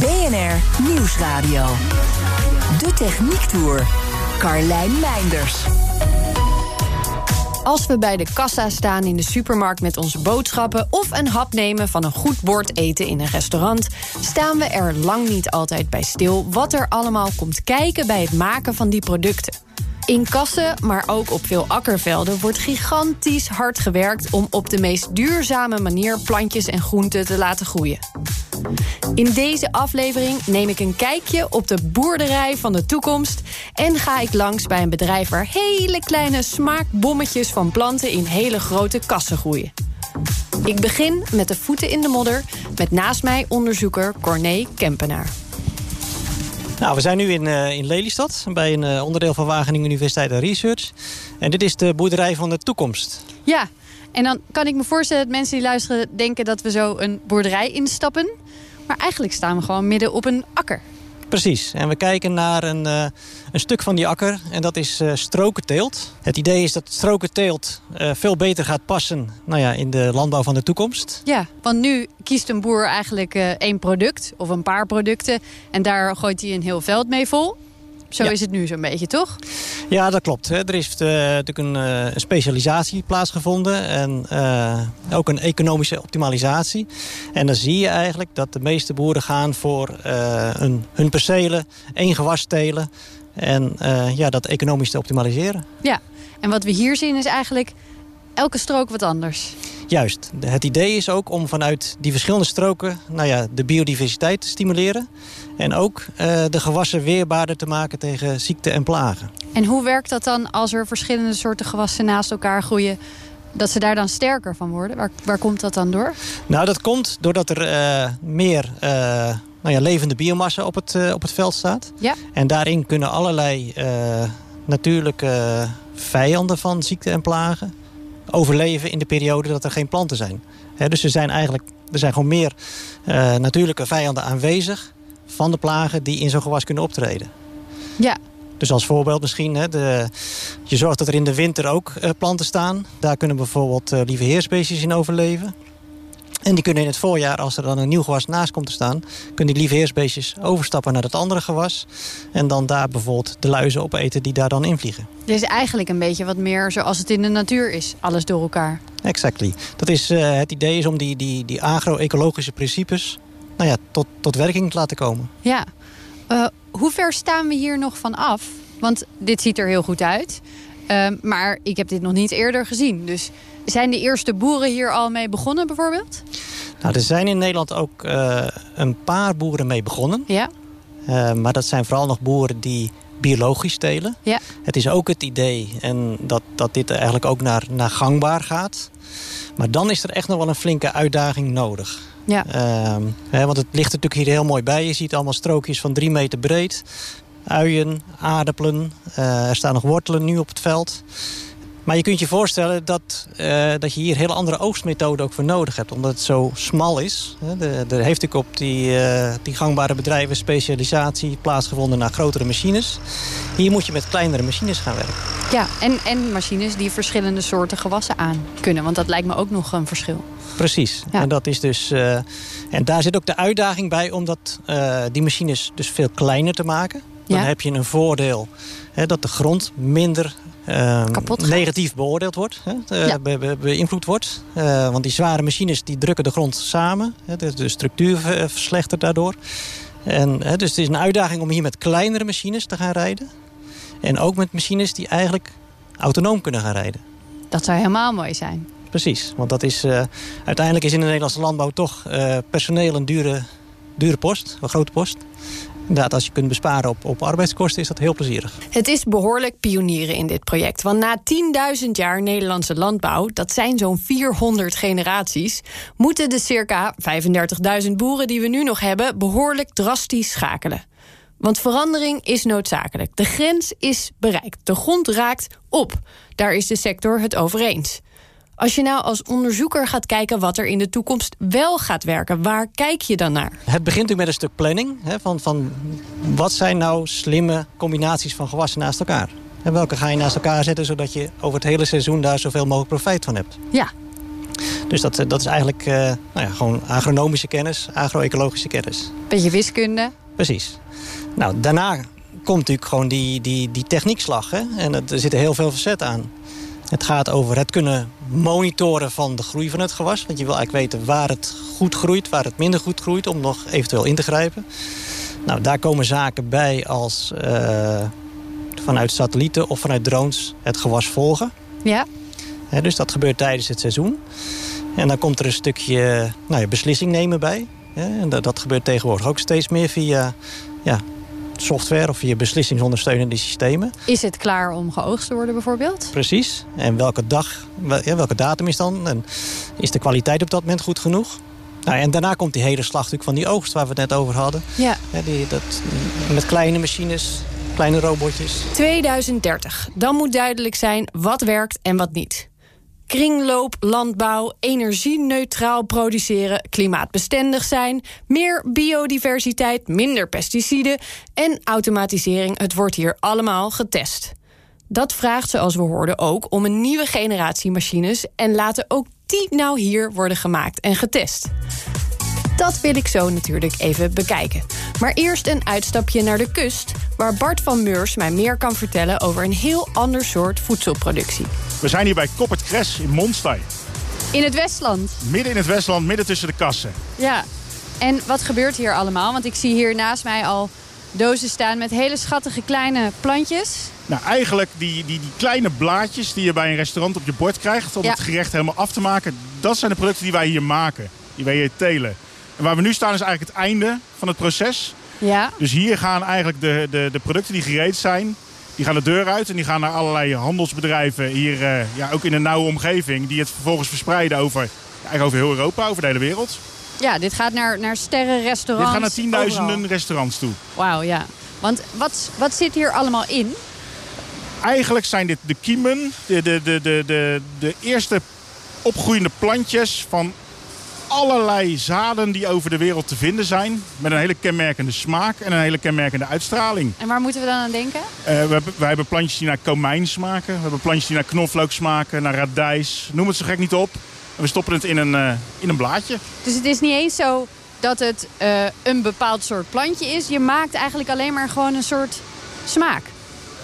BNR Nieuwsradio. De Techniek Tour. Carlijn Meinders. Als we bij de kassa staan in de supermarkt met onze boodschappen of een hap nemen van een goed bord eten in een restaurant, staan we er lang niet altijd bij stil wat er allemaal komt kijken bij het maken van die producten. In kassen, maar ook op veel akkervelden, wordt gigantisch hard gewerkt om op de meest duurzame manier plantjes en groenten te laten groeien. In deze aflevering neem ik een kijkje op de boerderij van de toekomst en ga ik langs bij een bedrijf waar hele kleine smaakbommetjes van planten in hele grote kassen groeien. Ik begin met de voeten in de modder met naast mij onderzoeker Corné Kempenaar. Nou, we zijn nu in, uh, in Lelystad, bij een uh, onderdeel van Wageningen Universiteit en Research. En dit is de boerderij van de toekomst. Ja, en dan kan ik me voorstellen dat mensen die luisteren denken dat we zo een boerderij instappen. Maar eigenlijk staan we gewoon midden op een akker. Precies. En we kijken naar een, uh, een stuk van die akker. En dat is uh, strokenteelt. Het idee is dat strokenteelt uh, veel beter gaat passen nou ja, in de landbouw van de toekomst. Ja, want nu kiest een boer eigenlijk één product of een paar producten. En daar gooit hij een heel veld mee vol. Zo ja. is het nu zo'n beetje, toch? Ja, dat klopt. Er is uh, natuurlijk een, uh, een, specialisatie plaatsgevonden. En uh, ook een economische optimalisatie. En dan zie je eigenlijk dat de meeste boeren gaan voor een, hun percelen, één gewas telen. En ja, dat economisch te optimaliseren. Ja, en wat we hier zien is eigenlijk elke strook wat anders. Juist. Het idee is ook om vanuit die verschillende stroken nou ja, de biodiversiteit te stimuleren. En ook uh, de gewassen weerbaarder te maken tegen ziekte en plagen. En hoe werkt dat dan als er verschillende soorten gewassen naast elkaar groeien? Dat ze daar dan sterker van worden? Waar, waar komt dat dan door? Nou, dat komt doordat er uh, meer uh, nou ja, levende biomassa op het, op het veld staat. Ja. En daarin kunnen allerlei natuurlijke vijanden van ziekte en plagen overleven in de periode dat er geen planten zijn. He, dus er zijn eigenlijk er zijn gewoon meer natuurlijke vijanden aanwezig van de plagen die in zo'n gewas kunnen optreden. Ja. Dus als voorbeeld misschien, hè, de, je zorgt dat er in de winter ook uh, planten staan. Daar kunnen bijvoorbeeld uh, lieve in overleven. En die kunnen in het voorjaar, als er dan een nieuw gewas naast komt te staan... kunnen die lieve heersbeestjes overstappen naar het andere gewas. En dan daar bijvoorbeeld de luizen opeten die daar dan invliegen. Dit is eigenlijk een beetje wat meer zoals het in de natuur is. Alles door elkaar. Exactly. Dat is, uh, het idee is om die, die, die agro-ecologische principes nou ja, tot, tot werking te laten komen. Ja. Uh, hoe ver staan we hier nog van af? Want dit ziet er heel goed uit. Uh, maar ik heb dit nog niet eerder gezien. Dus zijn de eerste boeren hier al mee begonnen bijvoorbeeld? Nou, er zijn in Nederland ook uh, een paar boeren mee begonnen. Ja. Uh, maar dat zijn vooral nog boeren die biologisch telen. Ja. Het is ook het idee en dat, dat dit eigenlijk ook naar, naar gangbaar gaat. Maar dan is er echt nog wel een flinke uitdaging nodig. Ja. Uh, hè, want het ligt natuurlijk hier heel mooi bij. Je ziet allemaal strookjes van drie meter breed. Uien, aardappelen. Uh, er staan nog wortelen nu op het veld. Maar je kunt je voorstellen dat, uh, dat je hier hele andere oogstmethoden ook voor nodig hebt. Omdat het zo smal is. Er heeft natuurlijk op die, uh, die gangbare bedrijven specialisatie plaatsgevonden naar grotere machines. Hier moet je met kleinere machines gaan werken. Ja, en, en machines die verschillende soorten gewassen aan kunnen. Want dat lijkt me ook nog een verschil. Precies. Ja. En, dat is dus, uh, en daar zit ook de uitdaging bij om dat, die machines dus veel kleiner te maken. Dan Ja. heb je een voordeel hè, dat de grond minder. Negatief beoordeeld wordt, hè, Ja. be- be- beïnvloed wordt. Uh, want die zware machines die drukken de grond samen. Hè, de, de structuur ver- verslechtert daardoor. En, hè, dus het is een uitdaging om hier met kleinere machines te gaan rijden. En ook met machines die eigenlijk autonoom kunnen gaan rijden. Dat zou helemaal mooi zijn. Precies, want dat is, uh, uiteindelijk is in de Nederlandse landbouw toch uh, personeel een dure, dure post, een grote post. Inderdaad, als je kunt besparen op, op arbeidskosten, is dat heel plezierig. Het is behoorlijk pionieren in dit project. Want na 10.000 jaar Nederlandse landbouw, dat zijn zo'n 400 generaties, moeten de circa 35.000 boeren die we nu nog hebben behoorlijk drastisch schakelen. Want verandering is noodzakelijk. De grens is bereikt. De grond raakt op. Daar is de sector het over eens. Als je nou als onderzoeker gaat kijken wat er in de toekomst wel gaat werken, waar kijk je dan naar? Het begint natuurlijk met een stuk planning. Hè, van, van wat zijn nou slimme combinaties van gewassen naast elkaar? En welke ga je naast elkaar zetten zodat je over het hele seizoen daar zoveel mogelijk profijt van hebt? Ja. Dus dat, dat is eigenlijk uh, nou ja, gewoon agronomische kennis, agro-ecologische kennis. Beetje wiskunde. Precies. Nou, daarna komt natuurlijk gewoon die, die, die techniekslag. Hè? En er zitten heel veel verzet aan. Het gaat over het kunnen monitoren van de groei van het gewas. Want je wil eigenlijk weten waar het goed groeit, waar het minder goed groeit... om nog eventueel in te grijpen. Nou, daar komen zaken bij als uh, vanuit satellieten of vanuit drones het gewas volgen. Ja. dus dat gebeurt tijdens het seizoen. En dan komt er een stukje nou ja, beslissing nemen bij. en dat, dat gebeurt tegenwoordig ook steeds meer via ja, software of via beslissingsondersteunende systemen. Is het klaar om geoogst te worden bijvoorbeeld? Precies. En welke dag, welke datum is dan? En is de kwaliteit op dat moment goed genoeg? Nou, en daarna komt die hele slag van die oogst waar we het net over hadden. Ja. die, dat, met kleine machines, kleine robotjes. 2030. Dan moet duidelijk zijn wat werkt en wat niet. Kringloop, landbouw, energie-neutraal produceren, klimaatbestendig zijn, meer biodiversiteit, minder pesticiden en automatisering. Het wordt hier allemaal getest. Dat vraagt, zoals we hoorden, ook om een nieuwe generatie machines en laten ook die nou hier worden gemaakt en getest. Dat wil ik zo natuurlijk even bekijken. Maar eerst een uitstapje naar de kust, waar Bart van Meurs mij meer kan vertellen over een heel ander soort voedselproductie. We zijn hier bij Koppert Kres in Monstein. In het Westland? Midden in het Westland, midden tussen de kassen. Ja, en wat gebeurt hier allemaal? Want ik zie hier naast mij al dozen staan met hele schattige kleine plantjes. Nou, eigenlijk die, die, die kleine blaadjes die je bij een restaurant op je bord krijgt... om het gerecht helemaal af te maken, dat zijn de producten die wij hier maken. Die wij hier telen. En waar we nu staan is eigenlijk het einde van het proces. Ja. Dus hier gaan eigenlijk de, de, de producten die gereed zijn... die gaan de deur uit en die gaan naar allerlei handelsbedrijven... hier uh, ja, ook in een nauwe omgeving... die het vervolgens verspreiden over, eigenlijk over heel Europa, over de hele wereld. Ja, dit gaat naar, naar sterrenrestaurants. Dit gaat naar tienduizenden restaurants toe. Wauw, ja. Want wat, wat zit hier allemaal in? Eigenlijk zijn dit de kiemen, de, de, de, de, de, de eerste opgroeiende plantjes van allerlei zaden die over de wereld te vinden zijn. Met een hele kenmerkende smaak en een hele kenmerkende uitstraling. En waar moeten we dan aan denken? Uh, we, hebben, wij hebben plantjes die naar komijn smaken. We hebben plantjes die naar knoflook smaken, naar radijs. Noem het zo gek niet op. En we stoppen het in een, uh, in een blaadje. Dus het is niet eens zo dat het uh, een bepaald soort plantje is. Je maakt eigenlijk alleen maar gewoon een soort smaak.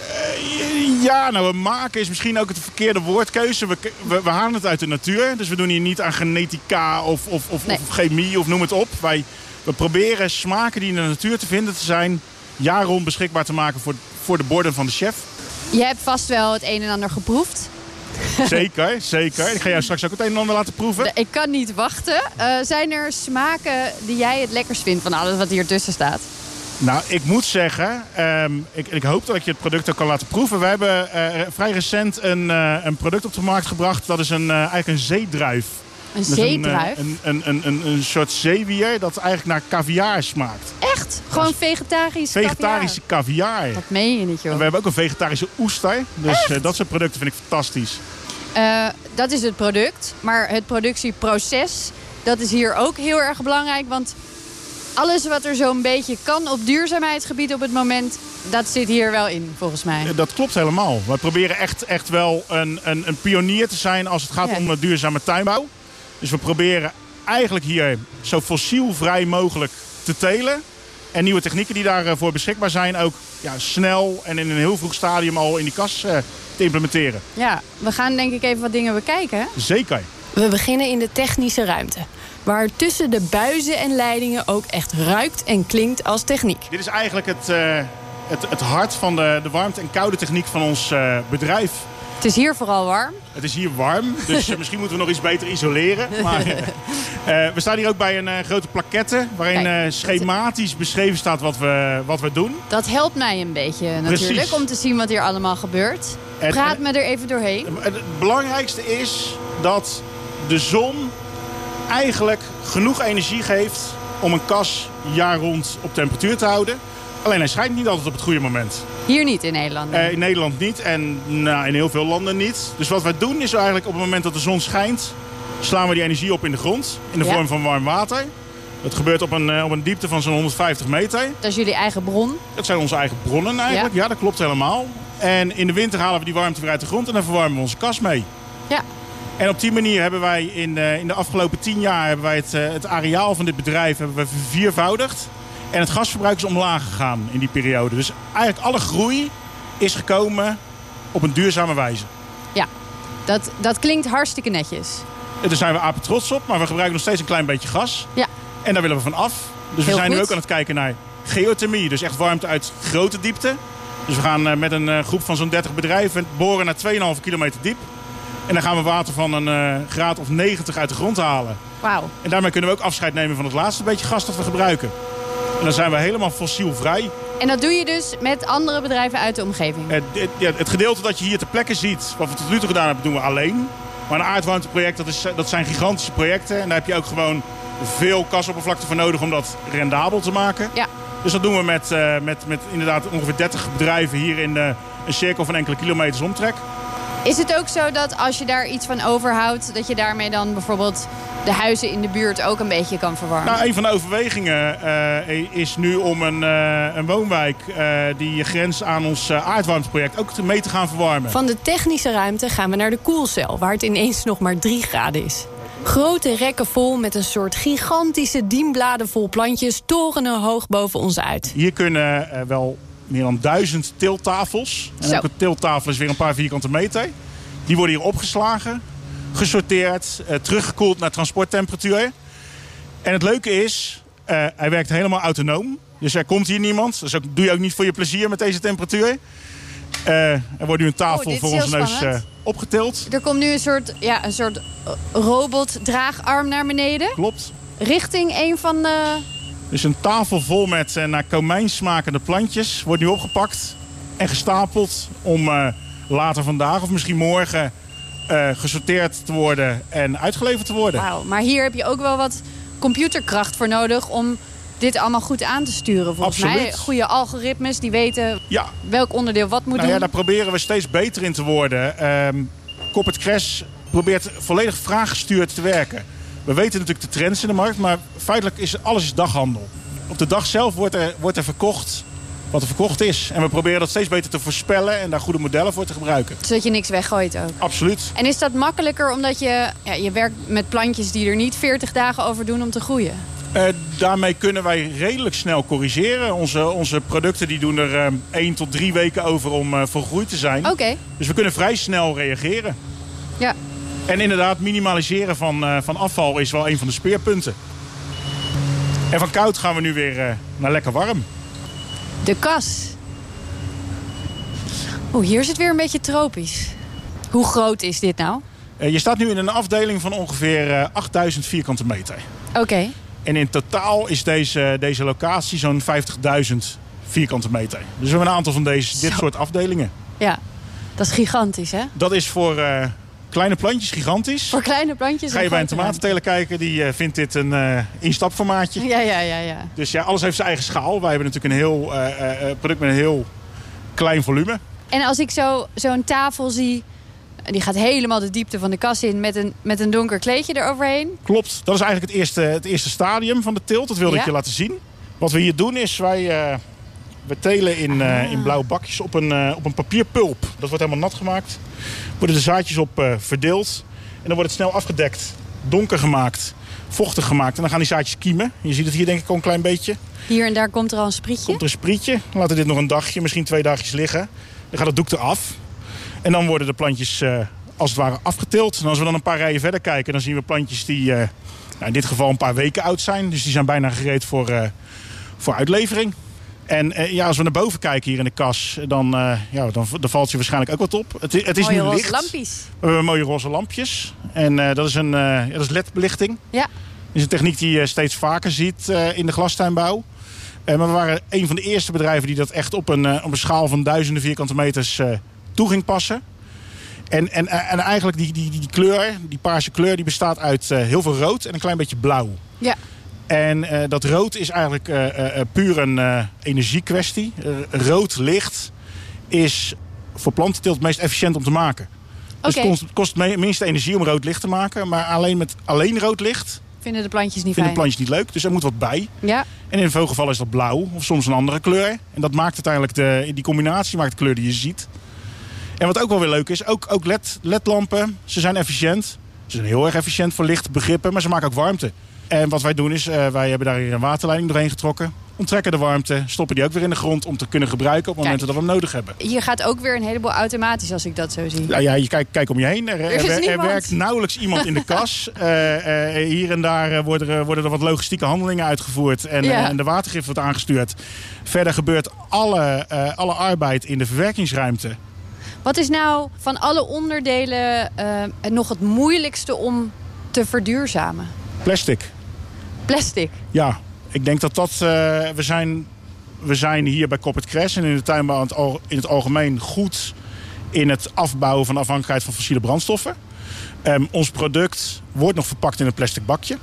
Eh, ja, nou, we maken is misschien ook het verkeerde woordkeuze. We, we, halen het uit de natuur. Dus we doen hier niet aan genetica of, of, of, of chemie of noem het op. Wij, we proberen smaken die in de natuur te vinden te zijn... jaar rond beschikbaar te maken voor, voor de borden van de chef. Je hebt vast wel het een en ander geproefd. Zeker, zeker. Ik ga jou straks ook het een en ander laten proeven. Ik kan niet wachten. Uh, zijn er smaken die jij het lekkers vindt van alles wat hier tussen staat? Nou, ik moet zeggen, um, ik, ik, hoop dat ik je het product ook kan laten proeven. We hebben uh, vrij recent een, uh, een, product op de markt gebracht. Dat is een, uh, eigenlijk een zeedruif. Een dus zeedruif? Een, een, een, een, een, soort zeewier dat eigenlijk naar caviar smaakt. Echt? Gewoon vegetarisch Vegetarische caviar? caviar. Dat meen je niet, joh. En we hebben ook een vegetarische oester. Dus dat soort producten vind ik fantastisch. dat is het product. Maar het productieproces, dat is hier ook heel erg belangrijk. Want alles wat er zo'n beetje kan op duurzaamheidsgebied op het moment... dat zit hier wel in, volgens mij. Dat klopt helemaal. We proberen echt, echt wel een, een, een pionier te zijn als het gaat om duurzame tuinbouw. Dus we proberen eigenlijk hier zo fossielvrij mogelijk te telen. En nieuwe technieken die daarvoor beschikbaar zijn ook ja, snel en in een heel vroeg stadium al in die kas uh, te implementeren. Ja, we gaan denk ik even wat dingen bekijken. Zeker. We beginnen in de technische ruimte waar tussen de buizen en leidingen ook echt ruikt en klinkt als techniek. Dit is eigenlijk het, uh, het, het hart van de, de warmte- en koude techniek van ons uh, bedrijf. Het is hier vooral warm. Het is hier warm, dus eh, misschien moeten we nog iets beter isoleren. Maar, eh, we staan hier ook bij een uh, grote plaquette... waarin schematisch beschreven staat wat we, wat we doen. Dat helpt mij een beetje natuurlijk, Precies. om te zien wat hier allemaal gebeurt. Praat me er even doorheen. Het belangrijkste is dat de zon eigenlijk genoeg energie geeft... om een kas jaar rond op temperatuur te houden... Alleen hij schijnt niet altijd op het goede moment. Hier niet in Nederland? Uh, in Nederland niet en nou, in heel veel landen niet. Dus wat wij doen is eigenlijk op het moment dat de zon schijnt... slaan we die energie op in de grond in de vorm van warm water. Dat gebeurt op een, uh, op een diepte van zo'n 150 meter. Dat is jullie eigen bron? Dat zijn onze eigen bronnen eigenlijk. Ja, ja dat klopt helemaal. En in de winter halen we die warmte weer uit de grond en dan verwarmen we onze kas mee. En op die manier hebben wij in, uh, in de afgelopen tien jaar hebben wij het, het areaal van dit bedrijf hebben we verviervoudigd. En het gasverbruik is omlaag gegaan in die periode. Dus eigenlijk alle groei is gekomen op een duurzame wijze. Ja, dat, dat klinkt hartstikke netjes. daar zijn we apen trots op, maar we gebruiken nog steeds een klein beetje gas. Ja. En daar willen we van af. Dus we zijn nu ook aan het kijken naar geothermie. Dus echt warmte uit grote diepte. Dus we gaan eh, met een eh, groep van zo'n 30 bedrijven boren naar 2,5 kilometer diep. En dan gaan we water van een uh, graad of 90 uit de grond halen. Wauw. En daarmee kunnen we ook afscheid nemen van het laatste beetje gas dat we gebruiken. En dan zijn we helemaal fossielvrij. En dat doe je dus met andere bedrijven uit de omgeving? Het, het, het, gedeelte dat je hier ter plekke ziet, wat we tot nu toe gedaan hebben, doen we alleen. Maar een aardwarmteproject, dat, is, dat zijn gigantische projecten. En daar heb je ook gewoon veel kasoppervlakte voor nodig om dat rendabel te maken. Ja. Dus dat doen we met, uh, met, met inderdaad ongeveer 30 bedrijven hier in een cirkel van enkele kilometers omtrek. Is het ook zo dat als je daar iets van overhoudt... dat je daarmee dan bijvoorbeeld de huizen in de buurt ook een beetje kan verwarmen? Nou, een van de overwegingen uh, is nu om een, uh, een woonwijk... Uh, die grens aan ons aardwarmteproject ook mee te gaan verwarmen. Van de technische ruimte gaan we naar de koelcel... waar het ineens nog maar 3 graden is. Grote rekken vol met een soort gigantische dienbladen vol plantjes... torenen hoog boven ons uit. Hier kunnen wel meer dan duizend tiltafels. En elke tiltafel is weer een paar vierkante meter. Die worden hier opgeslagen, gesorteerd, eh, teruggekoeld naar transporttemperatuur. En het leuke is, uh, hij werkt helemaal autonoom. Dus er komt hier niemand. Dus ook, doe je ook niet voor je plezier met deze temperatuur. Uh, er wordt nu een tafel oh, voor onze neus uh, opgetild. Er komt nu een soort, ja, een soort robotdraagarm naar beneden. Klopt. Richting een van de dus een tafel vol met uh, naar komijn smakende plantjes wordt nu opgepakt en gestapeld om uh, later vandaag of misschien morgen uh, gesorteerd te worden en uitgeleverd te worden. Wauw, maar hier heb je ook wel wat computerkracht voor nodig om dit allemaal goed aan te sturen. Volgens Absoluut. mij goede algoritmes die weten ja. welk onderdeel wat moet nou doen. Ja, daar proberen we steeds beter in te worden. Um, Crash probeert volledig vraaggestuurd te werken. We weten natuurlijk de trends in de markt, maar feitelijk is alles is daghandel. Op de dag zelf wordt er, wordt er verkocht wat er verkocht is. En we proberen dat steeds beter te voorspellen en daar goede modellen voor te gebruiken. Zodat je niks weggooit ook? Absoluut. En is dat makkelijker omdat je, ja, je werkt met plantjes die er niet 40 dagen over doen om te groeien? Uh, daarmee kunnen wij redelijk snel corrigeren. Onze, onze producten die doen er uh, één tot drie weken over om uh, voor groei te zijn. Oké. Dus we kunnen vrij snel reageren. Ja. En inderdaad, minimaliseren van, uh, van afval is wel een van de speerpunten. En van koud gaan we nu weer uh, naar lekker warm. De kas. Oeh, hier is het weer een beetje tropisch. Hoe groot is dit nou? Uh, je staat nu in een afdeling van ongeveer 8000 vierkante meter. Oké. Okay. En in totaal is deze, deze locatie zo'n 50.000 vierkante meter. Dus we hebben een aantal van deze, dit soort afdelingen. Ja, dat is gigantisch hè? Dat is voor Kleine plantjes, gigantisch. Voor kleine plantjes. Ga je bij een tomatenteler kijken, die uh, vindt dit een uh, instapformaatje. Ja, ja, ja, ja. Dus ja, alles heeft zijn eigen schaal. Wij hebben natuurlijk een heel uh, product met een heel klein volume. En als ik zo, zo'n tafel zie, die gaat helemaal de diepte van de kas in met een, met een donker kleedje eroverheen. Klopt, dat is eigenlijk het eerste, het eerste stadium van de tilt. Dat wilde ja. ik je laten zien. Wat we hier doen is, wij we telen in, uh, in blauwe bakjes op een, uh, op een papierpulp. Dat wordt helemaal nat gemaakt. Worden de zaadjes op uh, verdeeld. En dan wordt het snel afgedekt. Donker gemaakt. Vochtig gemaakt. En dan gaan die zaadjes kiemen. Je ziet het hier denk ik al een klein beetje. Hier en daar komt er al een sprietje? Komt er een sprietje. Dan laten we dit nog een dagje, misschien twee dagjes liggen. Dan gaat het doek eraf. En dan worden de plantjes als het ware afgetild. En als we dan een paar rijen verder kijken, dan zien we plantjes die nou, in dit geval een paar weken oud zijn. Dus die zijn bijna gereed voor, voor uitlevering. En eh, ja, als we naar boven kijken hier in de kas, dan, eh, ja, dan, dan valt je waarschijnlijk ook wat op. Het, het is Mooie nu roze licht. lampjes. We hebben mooie roze lampjes. En eh, dat is een eh, ja, dat is LED-belichting. Ja. Dat is een techniek die je steeds vaker ziet eh, in de glastuinbouw. Eh, maar we waren een van de eerste bedrijven die dat echt op een, eh, op een schaal van duizenden vierkante meters eh, toe ging passen. En, en, en eigenlijk die, die, die, kleur, die paarse kleur, die bestaat uit eh, heel veel rood en een klein beetje blauw. Ja. En eh, dat rood is eigenlijk eh, eh, puur een energiekwestie. Rood licht is voor plantenteelt het meest efficiënt om te maken. Dus het kost, het kost me- minste energie om rood licht te maken. Maar alleen met alleen rood licht Vinden de plantjes niet vinden fijn. plantjes niet leuk. Dus er moet wat bij. Ja. En in veel gevallen is dat blauw of soms een andere kleur. En dat maakt uiteindelijk de, die combinatie maakt de kleur die je ziet. En wat ook wel weer leuk is, ook, ook LED, LED-lampen, ze zijn efficiënt. Ze zijn heel erg efficiënt voor lichtbegrippen, maar ze maken ook warmte. En wat wij doen is, eh, wij hebben daar hier een waterleiding doorheen getrokken. Onttrekken de warmte, stoppen die ook weer in de grond om te kunnen gebruiken op momenten dat we hem nodig hebben. Hier gaat ook weer een heleboel automatisch als ik dat zo zie. Nou ja, je kijkt kijk om je heen. Er, er, er- er werkt nauwelijks iemand in de kas. Eh, eh, hier en daar worden, er, worden er wat logistieke handelingen uitgevoerd. En, Ja. en de watergif wordt aangestuurd. Verder gebeurt alle, alle arbeid in de verwerkingsruimte. Wat is nou van alle onderdelen nog het moeilijkste om te verduurzamen? Plastic. Plastic. Ja, ik denk dat dat... eh, we, zijn, we zijn hier bij Corporate Crash en in de tuinbouw in het, in het algemeen goed... in het afbouwen van afhankelijkheid van fossiele brandstoffen. Ehm, ons product wordt nog verpakt in een plastic bakje.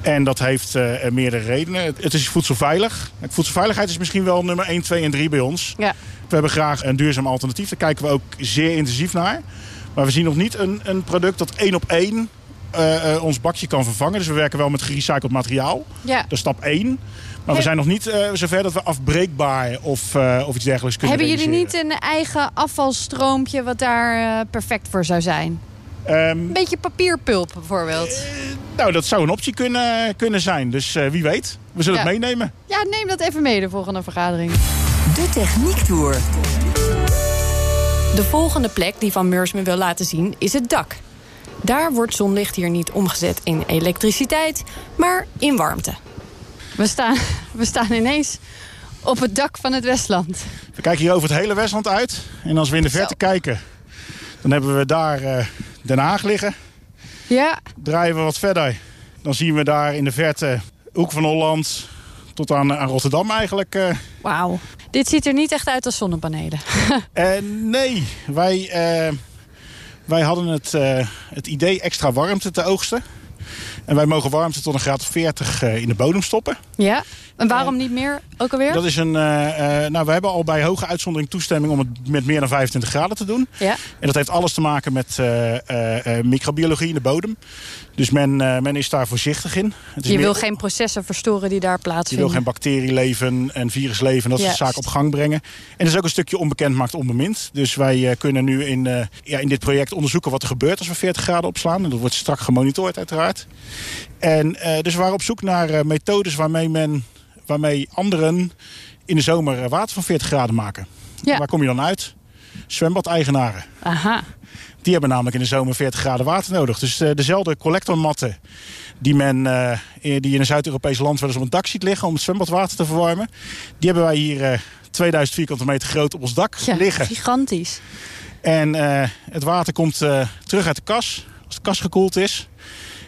En dat heeft eh, meerdere redenen. Het, het is voedselveilig. Voedselveiligheid is misschien wel nummer 1, 2 en 3 bij ons. Ja. We hebben graag een duurzaam alternatief. Daar kijken we ook zeer intensief naar. Maar we zien nog niet een, een product dat één op één eh, eh, ons bakje kan vervangen. Dus we werken wel met gerecycled materiaal. Ja. Dat is stap 1. Maar we zijn nog niet eh, zover dat we afbreekbaar of, eh, of iets dergelijks kunnen Hebben jullie niet een eigen afvalstroompje wat daar eh, perfect voor zou zijn? Ehm, Een beetje papierpulp bijvoorbeeld. nou, dat zou een optie kunnen, kunnen zijn. Dus eh, wie weet. We zullen Ja. het meenemen. Ja, neem dat even mee de volgende vergadering. De Techniek Tour. De volgende plek die Van Meursme wil laten zien is het dak. Daar wordt zonlicht hier niet omgezet in elektriciteit, maar in warmte. We staan, we staan ineens op het dak van het Westland. We kijken hier over het hele Westland uit. En als we in de verte Zo. kijken, dan hebben we daar eh, Den Haag liggen. Ja, Draaien we wat verder, dan zien we daar in de verte Hoek van Holland tot aan, aan Rotterdam eigenlijk. eh. wauw. Dit ziet er niet echt uit als zonnepanelen. Eh, nee, wij, eh, wij hadden het, eh, het idee extra warmte te oogsten. En wij mogen warmte tot een graad of 40 eh, in de bodem stoppen. Ja, en waarom niet meer ook alweer? Dat is een, eh, eh, nou, we hebben al bij hoge uitzondering toestemming om het met meer dan 25 graden te doen. Ja, En dat heeft alles te maken met eh, eh, eh, microbiologie in de bodem. Dus men, eh, men is daar voorzichtig in. Het is je meer- wil geen processen verstoren die daar je plaatsvinden. wil geen bacterieleven en virusleven en dat soort Juist. zaken op gang brengen. En dat is ook een stukje onbekend maakt onbemind. Dus wij eh, kunnen nu in, eh, ja, in dit project onderzoeken wat er gebeurt als we 40 graden opslaan. En dat wordt strak gemonitord uiteraard. En dus we waren op zoek naar methodes waarmee, men, waarmee anderen in de zomer water van 40 graden maken. Ja. Waar kom je dan uit? Zwembadeigenaren. Aha. Die hebben namelijk in de zomer 40 graden water nodig. Dus eh, dezelfde collectormatten die men eh, die in een Zuid-Europees land wel eens op een dak ziet liggen om het zwembadwater te verwarmen. Die hebben wij hier eh 2000 vierkante meter groot op ons dak Ja, liggen. gigantisch. En eh, het water komt eh, terug uit de kas. Als de kas gekoeld is,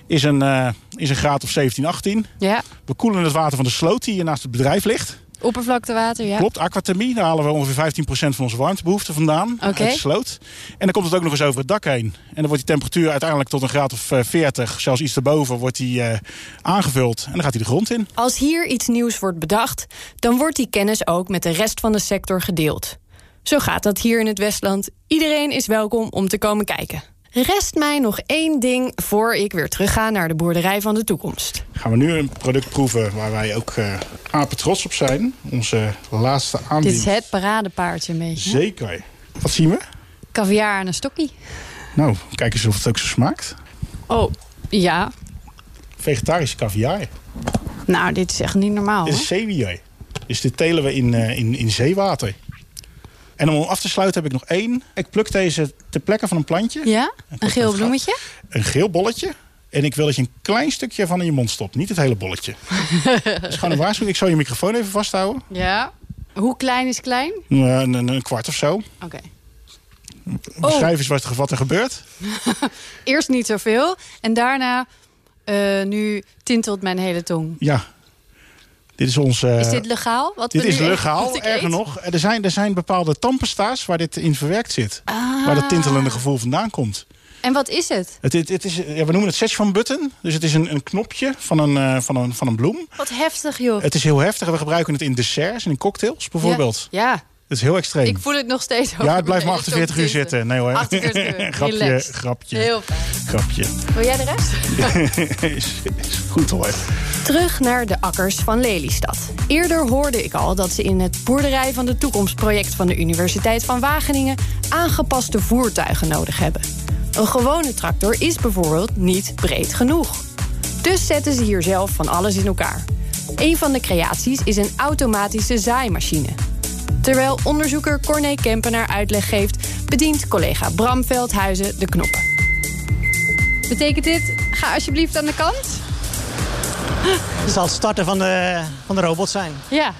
is een, eh, is een graad of 17, 18. Ja, We koelen het water van de sloot die hier naast het bedrijf ligt. Oppervlaktewater, ja. Klopt, aquathermie. Daar halen we ongeveer 15% van onze warmtebehoefte vandaan. Oké. Uit de sloot. En dan komt het ook nog eens over het dak heen. En dan wordt die temperatuur uiteindelijk tot een graad of eh, 40, zelfs iets erboven, wordt die eh, aangevuld. En dan gaat hij de grond in. Als hier iets nieuws wordt bedacht, dan wordt die kennis ook met de rest van de sector gedeeld. Zo gaat dat hier in het Westland. Iedereen is welkom om te komen kijken. Rest mij nog één ding voor ik weer terugga naar de boerderij van de toekomst. Gaan we nu een product proeven waar wij ook eh apen trots op zijn. Onze laatste Dit aanbieding. is het paradepaardje een beetje. hè? Zeker. Wat zien we? Caviar aan een stokkie. Nou, kijk eens of het ook zo smaakt. Oh, ja. Vegetarische caviar. Nou, dit is echt niet normaal. Dit is zeewier. Dus dit telen we in, eh, in, in zeewater. En om hem af te sluiten heb ik nog één. Ik pluk deze ter plekke van een plantje. Ja? Een geel bloemetje? Een geel bolletje. En ik wil dat je een klein stukje van in je mond stopt. Niet het hele bolletje. Dat is gewoon een waarschuwing. Ik zal je microfoon even vasthouden. Ja. Hoe klein is klein? Een, een, een kwart of zo. Oké. Beschrijf eens wat, er- wat er gebeurt. Eerst niet zoveel. En daarna, eh, nu tintelt mijn hele tong. Ja. Dit is ons... Is dit legaal? Wat dit is legaal, erger nog. Er zijn, er zijn bepaalde tandpasta's waar dit in verwerkt zit. Ah. Waar dat tintelende gevoel vandaan komt. En wat is het? Het, het, het is, ja, we noemen het Szechuan button. Dus het is een, een knopje van een, eh, van, een, van een bloem. Wat heftig, joh. Het is heel heftig. We gebruiken het in desserts en in cocktails bijvoorbeeld. Ja, ja. Het is heel extreem. ik voel het nog steeds ja, het blijft maar mijn 48 uur zitten. Nee hoor. 48 uur, grapje, relaxed. grapje, Heel fijn. grapje. Wil jij de rest? is, is goed hoor. Terug naar de akkers van Lelystad. Eerder hoorde ik al dat ze in het Boerderij van de Toekomst project van de Universiteit van Wageningen aangepaste voertuigen nodig hebben. Een gewone tractor is bijvoorbeeld niet breed genoeg. Dus zetten ze hier zelf van alles in elkaar. Een van de creaties is een automatische zaaimachine. Terwijl onderzoeker Corné Kempenaar uitleg geeft, bedient collega Bram Veldhuizen de knoppen. Betekent dit, ga alsjeblieft aan de kant? Het zal het starten van de, van de robot zijn. Ja,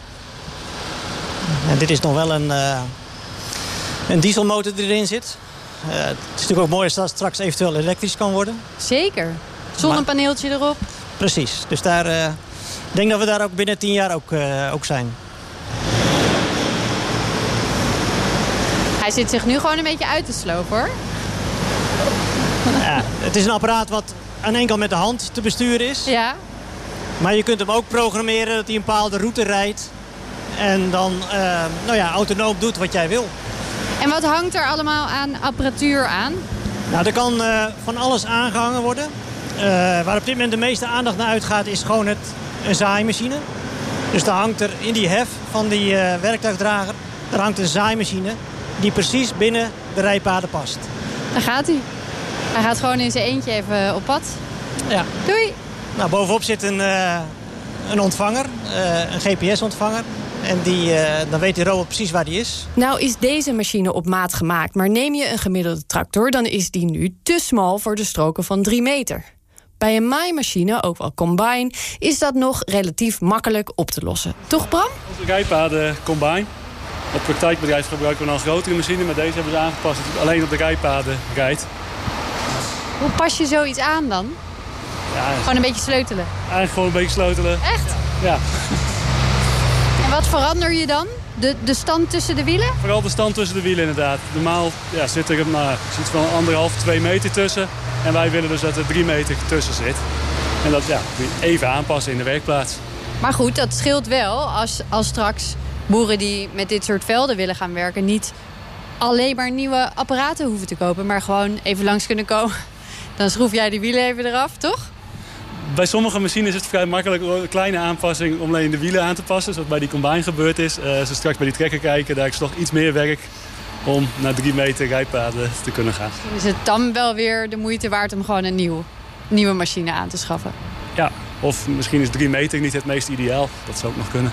En dit is nog wel een, eh, een dieselmotor die erin zit. Eh, het is natuurlijk ook mooi als dat straks eventueel elektrisch kan worden. zeker. Zonnepaneeltje erop. Precies. Dus daar, eh, ik denk dat we daar ook binnen tien jaar ook, ook zijn. Hij zit zich nu gewoon een beetje uit te slopen hoor. Ja, het is een apparaat wat aan kant met de hand te besturen is. Ja. Maar je kunt hem ook programmeren dat hij een bepaalde route rijdt. En dan eh, nou ja, autonoom doet wat jij wil. En wat hangt er allemaal aan apparatuur aan? Nou, er kan eh, van alles aangehangen worden. Eh, waar op dit moment de meeste aandacht naar uitgaat is gewoon het, een zaaimachine. Dus daar hangt er in die hef van die eh, werktuigdrager... daar hangt een zaaimachine die precies binnen de rijpaden past. Daar gaat hij. Hij gaat gewoon in zijn eentje even op pad. Ja. Doei. Nou, bovenop zit een, eh, een ontvanger, eh, een GPS-ontvanger. En die, eh, dan weet die robot precies waar die is. Nou is deze machine op maat gemaakt, maar neem je een gemiddelde tractor... dan is die nu te smal voor de stroken van 3 meter. Bij een maaimachine, ook wel combine, is dat nog relatief makkelijk op te lossen. Toch Bram? Onze rijpaden Combine. Het praktijkbedrijf gebruiken we dan een grotere machine, maar deze hebben ze aangepast dat het alleen op de rijpaden rijdt. Hoe pas je zoiets aan dan? Ja, Gewoon een beetje sleutelen. eigenlijk gewoon een beetje sleutelen. Echt? Ja, En wat verander je dan? De, de stand tussen de wielen? vooral de stand tussen de wielen inderdaad. Normaal ja, zit er nou, iets van anderhalf, twee meter tussen. En wij willen dus dat er drie meter tussen zit. En dat ja, even aanpassen in de werkplaats. Maar goed, dat scheelt wel als, als straks boeren die met dit soort velden willen gaan werken... niet alleen maar nieuwe apparaten hoeven te kopen... maar gewoon even langs kunnen komen. Dan schroef jij die wielen even eraf, toch? Bij sommige machines is het vrij makkelijk een kleine aanpassing om alleen de wielen aan te passen. Zoals bij die combine gebeurd is. Eh, als we straks bij die trekker kijken, daar is nog iets meer werk om naar drie meter rijpaden te kunnen gaan. Is het dan wel weer de moeite waard om gewoon een nieuw, nieuwe machine aan te schaffen. Ja, of misschien is drie meter niet het meest ideaal. Dat zou ook nog kunnen.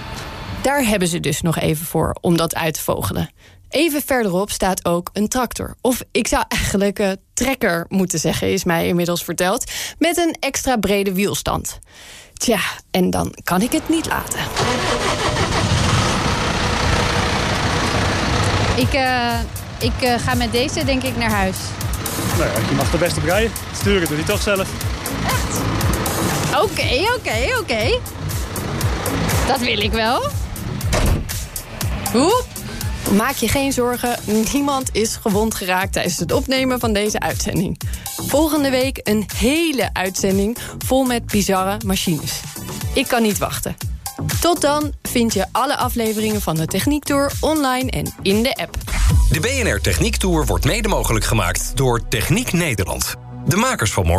Daar hebben ze dus nog even voor om dat uit te vogelen. Even verderop staat ook een tractor. Of ik zou eigenlijk uh, trekker moeten zeggen, is mij inmiddels verteld. Met een extra brede wielstand. Tja, en dan kan ik het niet laten. Ik, uh, ik uh, ga met deze denk ik naar huis. Nou ja, je mag er best op rijden. Sturen doe je toch zelf. Echt? Oké, okay, oké, okay, oké. Okay. Dat wil ik wel. Hoep. Maak je geen zorgen, niemand is gewond geraakt tijdens het opnemen van deze uitzending. Volgende week een hele uitzending vol met bizarre machines. Ik kan niet wachten. Tot dan vind je alle afleveringen van de Techniek Tour online en in de app. De BNR Techniek Tour wordt mede mogelijk gemaakt door Techniek Nederland. De makers van morgen.